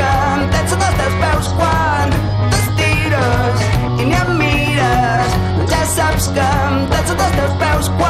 que em tens els teus peus quan